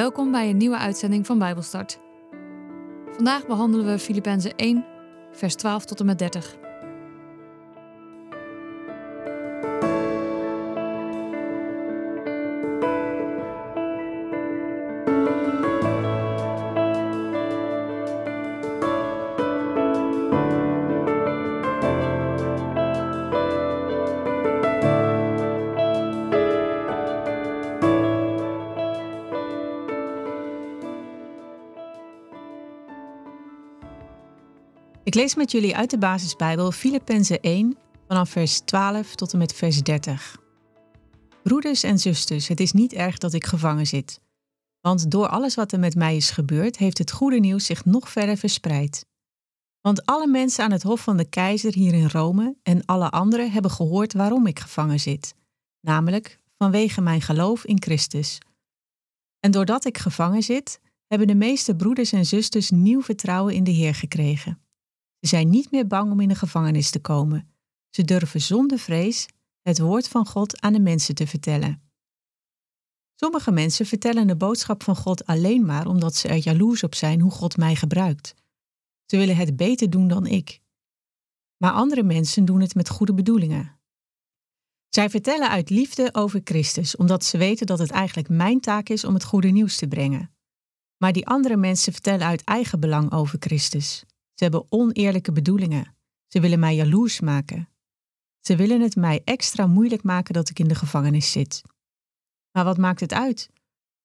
Welkom bij een nieuwe uitzending van Bijbelstart. Vandaag behandelen we Filippenzen 1, vers 12 tot en met 30. Ik lees met jullie uit de basisbijbel Filippenzen 1 vanaf vers 12 tot en met vers 30. Broeders en zusters, het is niet erg dat ik gevangen zit. Want door alles wat er met mij is gebeurd, heeft het goede nieuws zich nog verder verspreid. Want alle mensen aan het hof van de keizer hier in Rome en alle anderen hebben gehoord waarom ik gevangen zit, namelijk vanwege mijn geloof in Christus. En doordat ik gevangen zit, hebben de meeste broeders en zusters nieuw vertrouwen in de Heer gekregen. Ze zijn niet meer bang om in de gevangenis te komen. Ze durven zonder vrees het woord van God aan de mensen te vertellen. Sommige mensen vertellen de boodschap van God alleen maar omdat ze er jaloers op zijn hoe God mij gebruikt. Ze willen het beter doen dan ik. Maar andere mensen doen het met goede bedoelingen. Zij vertellen uit liefde over Christus, omdat ze weten dat het eigenlijk mijn taak is om het goede nieuws te brengen. Maar die andere mensen vertellen uit eigen belang over Christus. Ze hebben oneerlijke bedoelingen. Ze willen mij jaloers maken. Ze willen het mij extra moeilijk maken dat ik in de gevangenis zit. Maar wat maakt het uit?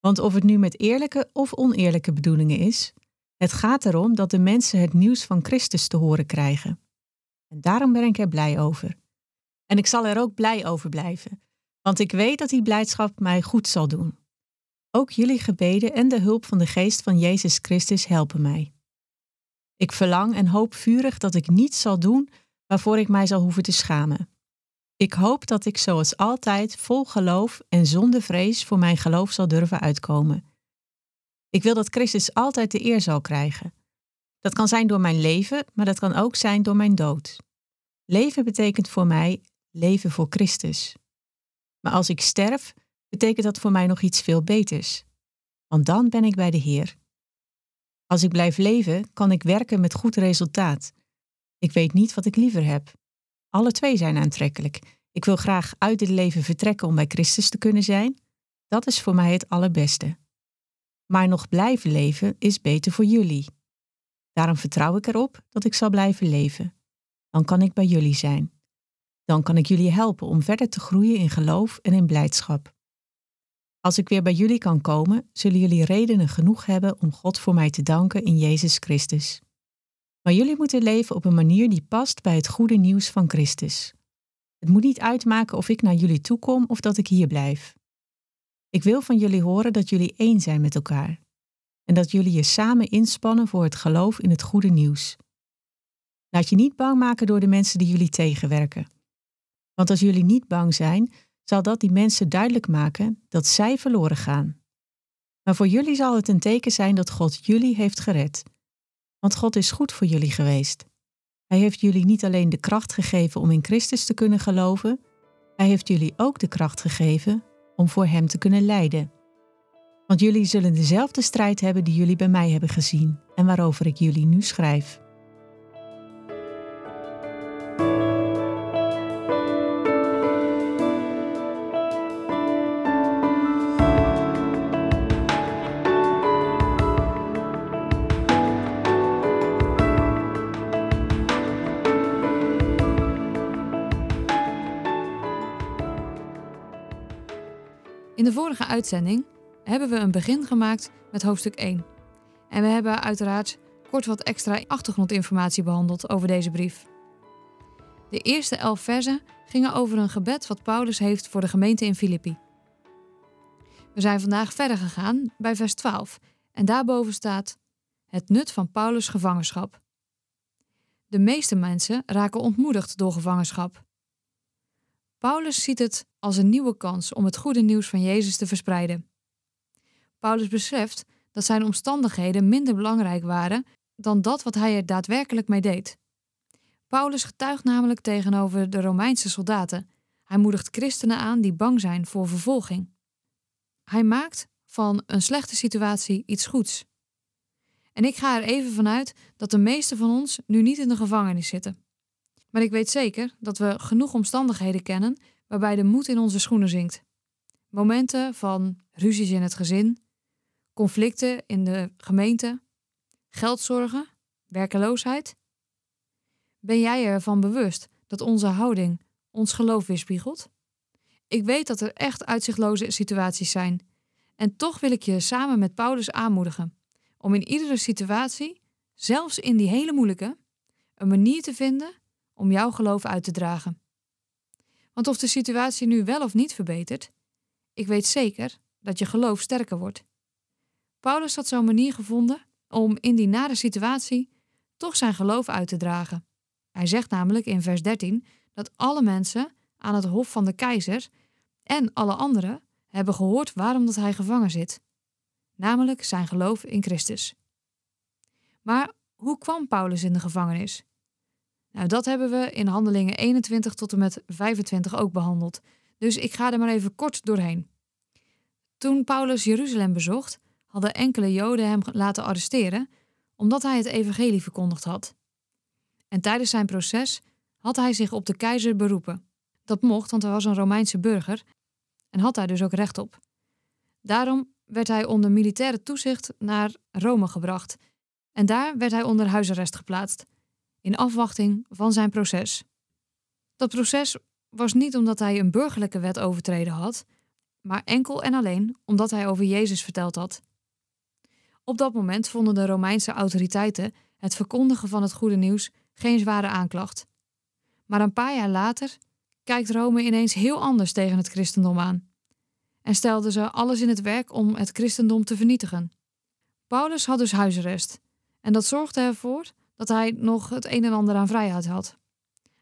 Want of het nu met eerlijke of oneerlijke bedoelingen is, het gaat erom dat de mensen het nieuws van Christus te horen krijgen. En daarom ben ik er blij over. En ik zal er ook blij over blijven, want ik weet dat die blijdschap mij goed zal doen. Ook jullie gebeden en de hulp van de geest van Jezus Christus helpen mij. Ik verlang en hoop vurig dat ik niets zal doen waarvoor ik mij zal hoeven te schamen. Ik hoop dat ik zoals altijd vol geloof en zonder vrees voor mijn geloof zal durven uitkomen. Ik wil dat Christus altijd de eer zal krijgen. Dat kan zijn door mijn leven, maar dat kan ook zijn door mijn dood. Leven betekent voor mij leven voor Christus. Maar als ik sterf, betekent dat voor mij nog iets veel beters. Want dan ben ik bij de Heer. Als ik blijf leven, kan ik werken met goed resultaat. Ik weet niet wat ik liever heb. Alle twee zijn aantrekkelijk. Ik wil graag uit dit leven vertrekken om bij Christus te kunnen zijn. Dat is voor mij het allerbeste. Maar nog blijven leven is beter voor jullie. Daarom vertrouw ik erop dat ik zal blijven leven. Dan kan ik bij jullie zijn. Dan kan ik jullie helpen om verder te groeien in geloof en in blijdschap. Als ik weer bij jullie kan komen, zullen jullie redenen genoeg hebben om God voor mij te danken in Jezus Christus. Maar jullie moeten leven op een manier die past bij het goede nieuws van Christus. Het moet niet uitmaken of ik naar jullie toe kom of dat ik hier blijf. Ik wil van jullie horen dat jullie één zijn met elkaar en dat jullie je samen inspannen voor het geloof in het goede nieuws. Laat je niet bang maken door de mensen die jullie tegenwerken. Want als jullie niet bang zijn, zal dat die mensen duidelijk maken dat zij verloren gaan. Maar voor jullie zal het een teken zijn dat God jullie heeft gered. Want God is goed voor jullie geweest. Hij heeft jullie niet alleen de kracht gegeven om in Christus te kunnen geloven, hij heeft jullie ook de kracht gegeven om voor Hem te kunnen lijden. Want jullie zullen dezelfde strijd hebben die jullie bij mij hebben gezien en waarover ik jullie nu schrijf. In de vorige uitzending hebben we een begin gemaakt met hoofdstuk 1. En we hebben uiteraard kort wat extra achtergrondinformatie behandeld over deze brief. De eerste elf versen gingen over een gebed wat Paulus heeft voor de gemeente in Filippi. We zijn vandaag verder gegaan bij vers 12 en daarboven staat het nut van Paulus' gevangenschap. De meeste mensen raken ontmoedigd door gevangenschap. Paulus ziet het als een nieuwe kans om het goede nieuws van Jezus te verspreiden. Paulus beseft dat zijn omstandigheden minder belangrijk waren dan dat wat hij er daadwerkelijk mee deed. Paulus getuigt namelijk tegenover de Romeinse soldaten. Hij moedigt christenen aan die bang zijn voor vervolging. Hij maakt van een slechte situatie iets goeds. En ik ga er even vanuit dat de meesten van ons nu niet in de gevangenis zitten. Maar ik weet zeker dat we genoeg omstandigheden kennen waarbij de moed in onze schoenen zinkt. Momenten van ruzies in het gezin, conflicten in de gemeente, geldzorgen, werkeloosheid. Ben jij ervan bewust dat onze houding ons geloof weerspiegelt? Ik weet dat er echt uitzichtloze situaties zijn. En toch wil ik je samen met Paulus aanmoedigen om in iedere situatie, zelfs in die hele moeilijke, een manier te vinden om jouw geloof uit te dragen. Want of de situatie nu wel of niet verbetert, ik weet zeker dat je geloof sterker wordt. Paulus had zo'n manier gevonden om in die nare situatie toch zijn geloof uit te dragen. Hij zegt namelijk in vers 13 dat alle mensen aan het hof van de keizer en alle anderen hebben gehoord waarom dat hij gevangen zit, namelijk zijn geloof in Christus. Maar hoe kwam Paulus in de gevangenis? Nou, dat hebben we in Handelingen 21 tot en met 25 ook behandeld, dus ik ga er maar even kort doorheen. Toen Paulus Jeruzalem bezocht, hadden enkele Joden hem laten arresteren omdat hij het evangelie verkondigd had. En tijdens zijn proces had hij zich op de keizer beroepen. Dat mocht, want hij was een Romeinse burger en had daar dus ook recht op. Daarom werd hij onder militaire toezicht naar Rome gebracht en daar werd hij onder huisarrest geplaatst, in afwachting van zijn proces. Dat proces was niet omdat hij een burgerlijke wet overtreden had, maar enkel en alleen omdat hij over Jezus verteld had. Op dat moment vonden de Romeinse autoriteiten het verkondigen van het goede nieuws geen zware aanklacht. Maar een paar jaar later kijkt Rome ineens heel anders tegen het christendom aan. En stelden ze alles in het werk om het christendom te vernietigen. Paulus had dus huisarrest. En dat zorgde ervoor dat hij nog het een en ander aan vrijheid had.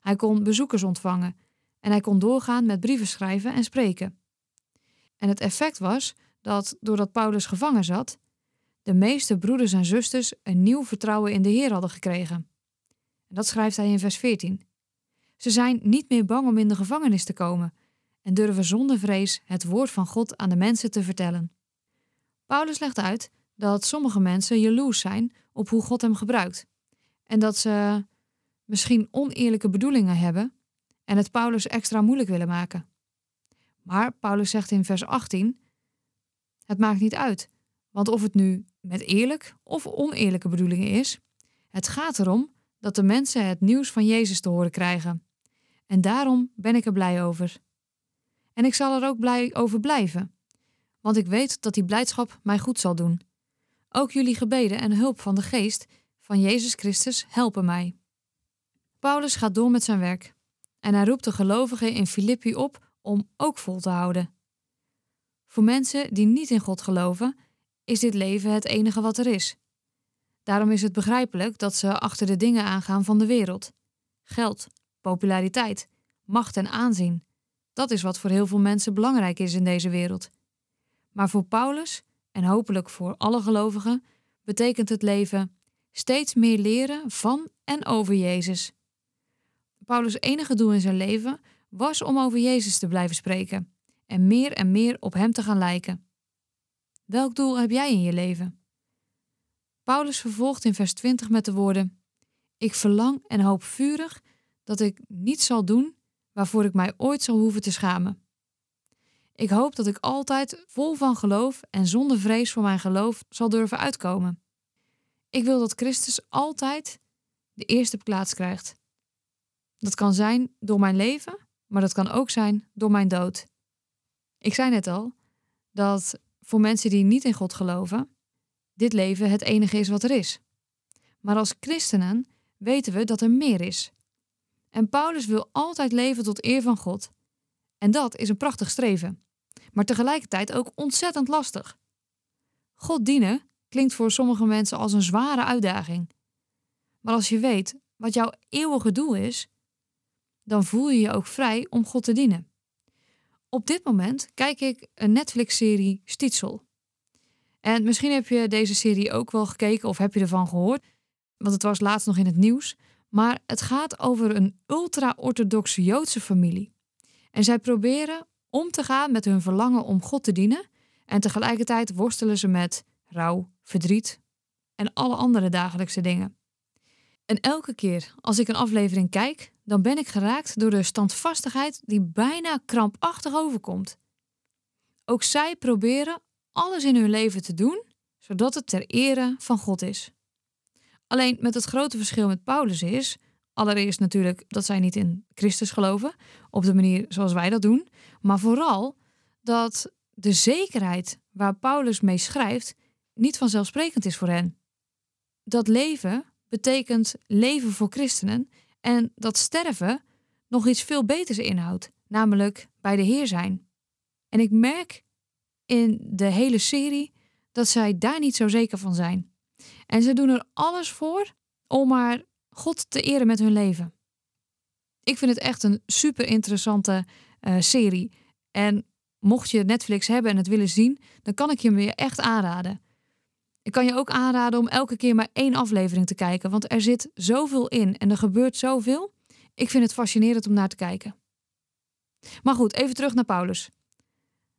Hij kon bezoekers ontvangen en hij kon doorgaan met brieven schrijven en spreken. En het effect was dat doordat Paulus gevangen zat, de meeste broeders en zusters een nieuw vertrouwen in de Heer hadden gekregen. En dat schrijft hij in vers 14. Ze zijn niet meer bang om in de gevangenis te komen en durven zonder vrees het woord van God aan de mensen te vertellen. Paulus legt uit dat sommige mensen jaloers zijn op hoe God hem gebruikt en dat ze misschien oneerlijke bedoelingen hebben en het Paulus extra moeilijk willen maken. Maar Paulus zegt in vers 18: Het maakt niet uit, want of het nu met eerlijk of oneerlijke bedoelingen is, het gaat erom dat de mensen het nieuws van Jezus te horen krijgen. En daarom ben ik er blij over. En ik zal er ook blij over blijven, want ik weet dat die blijdschap mij goed zal doen. Ook jullie gebeden en hulp van de geest van Jezus Christus helpen mij. Paulus gaat door met zijn werk en hij roept de gelovigen in Filippi op om ook vol te houden. Voor mensen die niet in God geloven, is dit leven het enige wat er is. Daarom is het begrijpelijk dat ze achter de dingen aangaan van de wereld: geld, populariteit, macht en aanzien. Dat is wat voor heel veel mensen belangrijk is in deze wereld. Maar voor Paulus, en hopelijk voor alle gelovigen, betekent het leven steeds meer leren van en over Jezus. Paulus' enige doel in zijn leven was om over Jezus te blijven spreken en meer en meer op Hem te gaan lijken. Welk doel heb jij in je leven? Paulus vervolgt in vers 20 met de woorden: Ik verlang en hoop vurig dat ik niets zal doen waarvoor ik mij ooit zal hoeven te schamen. Ik hoop dat ik altijd vol van geloof en zonder vrees voor mijn geloof zal durven uitkomen. Ik wil dat Christus altijd de eerste plaats krijgt. Dat kan zijn door mijn leven, maar dat kan ook zijn door mijn dood. Ik zei net al dat voor mensen die niet in God geloven, dit leven het enige is wat er is. Maar als christenen weten we dat er meer is. En Paulus wil altijd leven tot eer van God. En dat is een prachtig streven, maar tegelijkertijd ook ontzettend lastig. God dienen klinkt voor sommige mensen als een zware uitdaging. Maar als je weet wat jouw eeuwige doel is, dan voel je je ook vrij om God te dienen. Op dit moment kijk ik een Netflix-serie Stitzel. En misschien heb je deze serie ook wel gekeken of heb je ervan gehoord, want het was laatst nog in het nieuws. Maar het gaat over een ultra-orthodoxe Joodse familie. En zij proberen om te gaan met hun verlangen om God te dienen En tegelijkertijd worstelen ze met rouw, verdriet en alle andere dagelijkse dingen. En elke keer als ik een aflevering kijk, dan ben ik geraakt door de standvastigheid die bijna krampachtig overkomt. Ook zij proberen alles in hun leven te doen, zodat het ter ere van God is. Alleen met het grote verschil met Paulus is, allereerst natuurlijk dat zij niet in Christus geloven, op de manier zoals wij dat doen, maar vooral dat de zekerheid waar Paulus mee schrijft niet vanzelfsprekend is voor hen. Dat leven betekent leven voor christenen en dat sterven nog iets veel beters inhoudt, namelijk bij de Heer zijn. En ik merk in de hele serie dat zij daar niet zo zeker van zijn. En ze doen er alles voor om maar God te eren met hun leven. Ik vind het echt een super interessante uh, serie. En mocht je Netflix hebben en het willen zien, dan kan ik je hem weer echt aanraden. Ik kan je ook aanraden om elke keer maar één aflevering te kijken, want er zit zoveel in en er gebeurt zoveel. Ik vind het fascinerend om naar te kijken. Maar goed, even terug naar Paulus.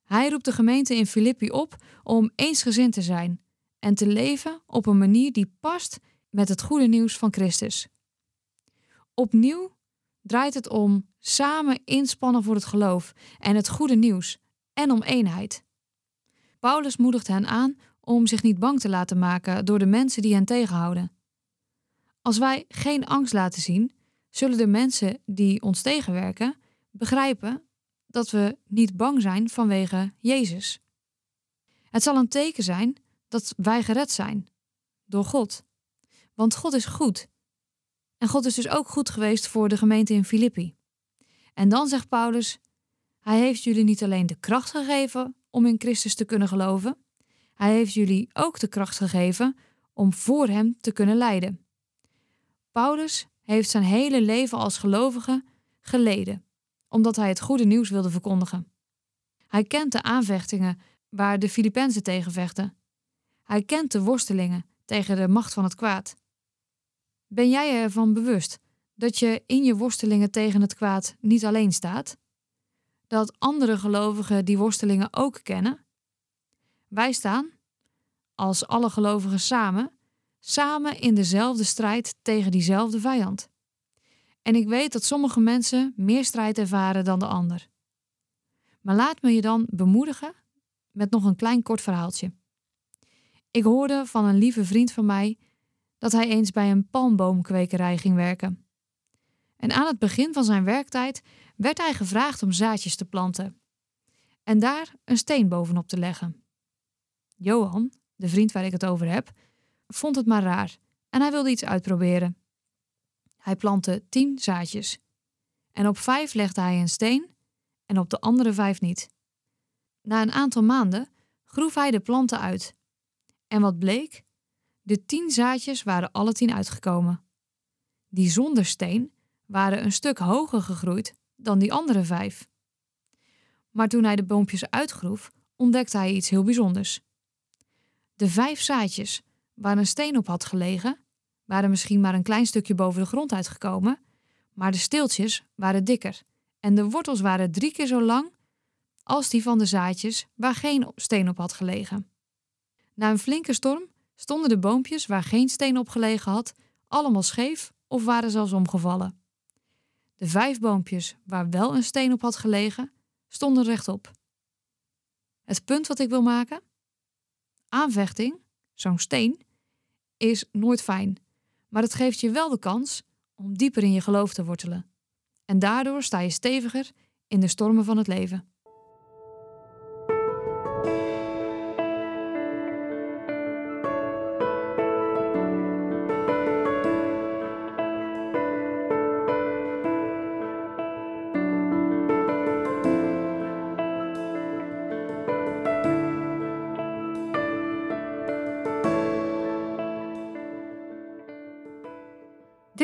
Hij roept de gemeente in Filippi op om eensgezind te zijn en te leven op een manier die past met het goede nieuws van Christus. Opnieuw draait het om samen inspannen voor het geloof en het goede nieuws en om eenheid. Paulus moedigt hen aan om zich niet bang te laten maken door de mensen die hen tegenhouden. Als wij geen angst laten zien, zullen de mensen die ons tegenwerken begrijpen dat we niet bang zijn vanwege Jezus. Het zal een teken zijn dat wij gered zijn door God. Want God is goed. En God is dus ook goed geweest voor de gemeente in Filippi. En dan zegt Paulus: Hij heeft jullie niet alleen de kracht gegeven om in Christus te kunnen geloven, hij heeft jullie ook de kracht gegeven om voor Hem te kunnen lijden. Paulus heeft zijn hele leven als gelovige geleden, omdat hij het goede nieuws wilde verkondigen. Hij kent de aanvechtingen waar de Filippenzen tegen vechten. Hij kent de worstelingen tegen de macht van het kwaad. Ben jij ervan bewust dat je in je worstelingen tegen het kwaad niet alleen staat? Dat andere gelovigen die worstelingen ook kennen wij staan, als alle gelovigen samen, samen in dezelfde strijd tegen diezelfde vijand. En ik weet dat sommige mensen meer strijd ervaren dan de ander. Maar laat me je dan bemoedigen met nog een klein kort verhaaltje. Ik hoorde van een lieve vriend van mij dat hij eens bij een palmboomkwekerij ging werken. En aan het begin van zijn werktijd werd hij gevraagd om zaadjes te planten en daar een steen bovenop te leggen. Johan, de vriend waar ik het over heb, vond het maar raar en hij wilde iets uitproberen. Hij plantte tien zaadjes. En op vijf legde hij een steen en op de andere vijf niet. Na een aantal maanden groef hij de planten uit. En wat bleek? De tien zaadjes waren alle tien uitgekomen. Die zonder steen waren een stuk hoger gegroeid dan die andere vijf. Maar toen hij de boompjes uitgroef, ontdekte hij iets heel bijzonders. De vijf zaadjes waar een steen op had gelegen, waren misschien maar een klein stukje boven de grond uitgekomen, maar de steeltjes waren dikker en de wortels waren drie keer zo lang als die van de zaadjes waar geen steen op had gelegen. Na een flinke storm stonden de boompjes waar geen steen op gelegen had, allemaal scheef of waren zelfs omgevallen. De vijf boompjes waar wel een steen op had gelegen, stonden rechtop. Het punt wat ik wil maken? Aanvechting, zo'n steen, is nooit fijn. Maar het geeft je wel de kans om dieper in je geloof te wortelen. En daardoor sta je steviger in de stormen van het leven.